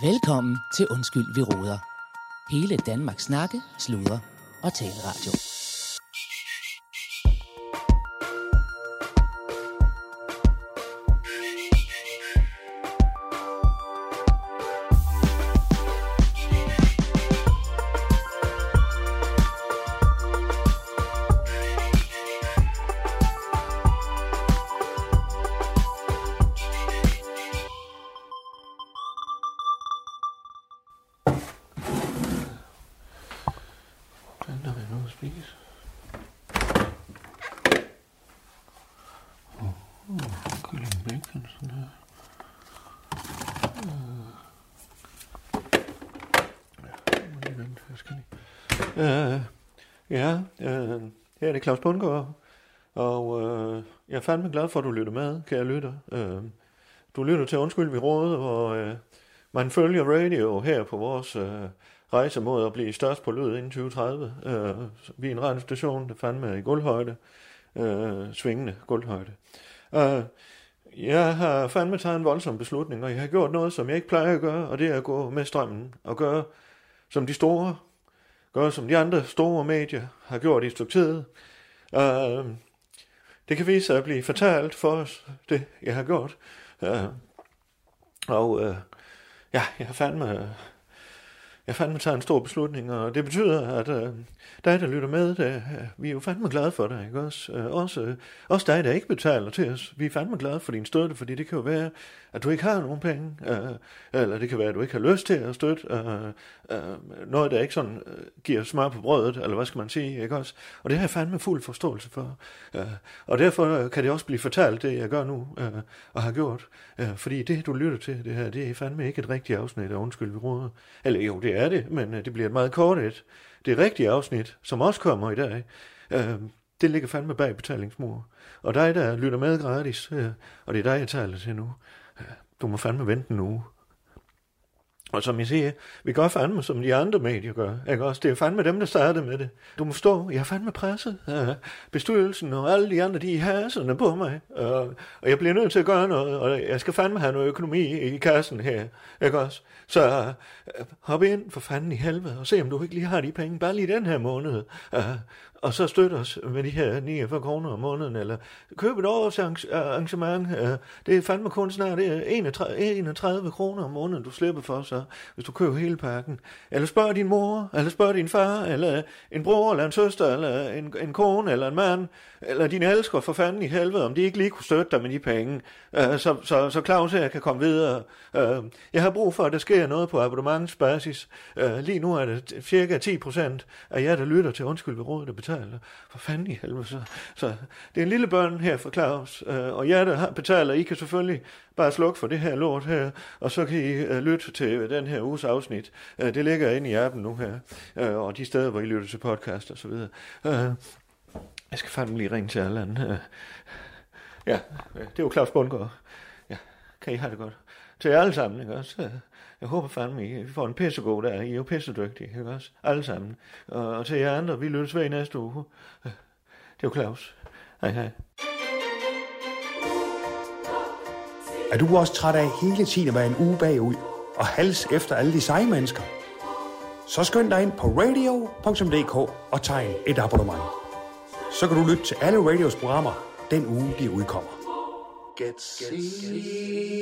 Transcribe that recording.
Velkommen til Undskyld, vi råder. Hele Danmarks snakke, sludre og taleradio. Spise? Åh, kylling bacon, sådan her. Øh, ja, lige vente, jeg skal lige. Øh, ja, øh, her er det Claus Bundgaard, og øh, jeg er fandme glad for, at du lytter med, kære lytter. Øh, du lytter til Undskyld, vi råd, og øh, man følger radio her på vores øh, rejse mod at blive størst på lyd inden 2030. Øh, vi er en radiostation, der fandme i guldhøjde, øh, svingende guldhøjde. Øh, jeg har fandme taget en voldsom beslutning, og jeg har gjort noget, som jeg ikke plejer at gøre, og det er at gå med strømmen og gøre som de store, gøre som de andre store medier har gjort i et stykke tid. Øh, det kan vise sig at blive fortalt for os, det jeg har gjort. Øh, og øh, ja, jeg har fandme, jeg fandme tager en stor beslutning, og det betyder, at øh, dig, der lytter med, det, øh, vi er jo fandme glade for dig, ikke også? Øh, også, øh, også dig, der ikke betaler til os, vi er fandme glade for din støtte, fordi det kan jo være, at du ikke har nogen penge, øh, eller det kan være, at du ikke har lyst til at støtte øh, øh, noget, der ikke sådan øh, giver smør på brødet, eller hvad skal man sige, ikke også? Og det har jeg fandme fuld forståelse for. Øh, og derfor øh, kan det også blive fortalt, det jeg gør nu, øh, og har gjort, øh, fordi det, du lytter til, det her, det er fandme ikke et rigtigt afsnit af Undskyld, vi råder. Eller jo, det er det, men øh, det bliver et meget kort et. Det rigtige afsnit, som også kommer i dag, øh, det ligger fandme bag betalingsmur. Og dig, der lytter med gratis, øh, og det er dig, jeg taler til nu, øh, du må fandme vente en uge. Og som jeg siger, vi gør fandme, som de andre medier gør. Ikke også? Det er fandme dem, der startede med det. Du må stå, jeg er fandme presset. Ja, bestyrelsen og alle de andre, de er haserne på mig. Og, og jeg bliver nødt til at gøre noget, og jeg skal fandme have noget økonomi i kassen her. Ikke også? Så uh, hop ind for fanden i helvede, og se om du ikke lige har de penge, bare lige den her måned. Uh, og så støt os med de her 49 kroner om måneden, eller køb et årsarrangement. det er fandme kun snart det er 31, 31 kroner om måneden, du slipper for så, hvis du køber hele pakken. Eller spørg din mor, eller spørg din far, eller en bror, eller en søster, eller en, en kone, eller en mand, eller din elsker for fanden i helvede, om de ikke lige kunne støtte dig med de penge, øh, så, så, så Claus her kan komme videre. Øh, jeg har brug for, at der sker noget på abonnementsbasis. Øh, lige nu er det cirka 10 procent af jer, der lytter til Undskyld ved Rådet, der betaler. For fanden i helvede. Så, så det er en lille børn her for Claus, øh, og jer, der betaler, I kan selvfølgelig bare slukke for det her lort her, og så kan I øh, lytte til Øh, den her uges afsnit. øh, det ligger inde i appen nu her, øh, og de steder, hvor I lytter til podcast og så videre. Øh, jeg skal fandme lige ringe til alle andre. Øh, ja, øh, det er jo Claus Bundgaard. Ja, kan I have det godt. Til jer alle sammen, ikke også? Øh, jeg håber fandme, I får en pissegod der. I er jo pissedygtige, ikke også? Alle sammen. Og, og til jer andre, vi lyttes ved i næste uge. Det er jo Claus. Hej hej. Er du også træt af hele tiden at være en uge bagud og hals efter alle de seje mennesker? Så skynd dig ind på radio.dk og tegn et abonnement. Så kan du lytte til alle radios programmer den uge, de udkommer. Get serious.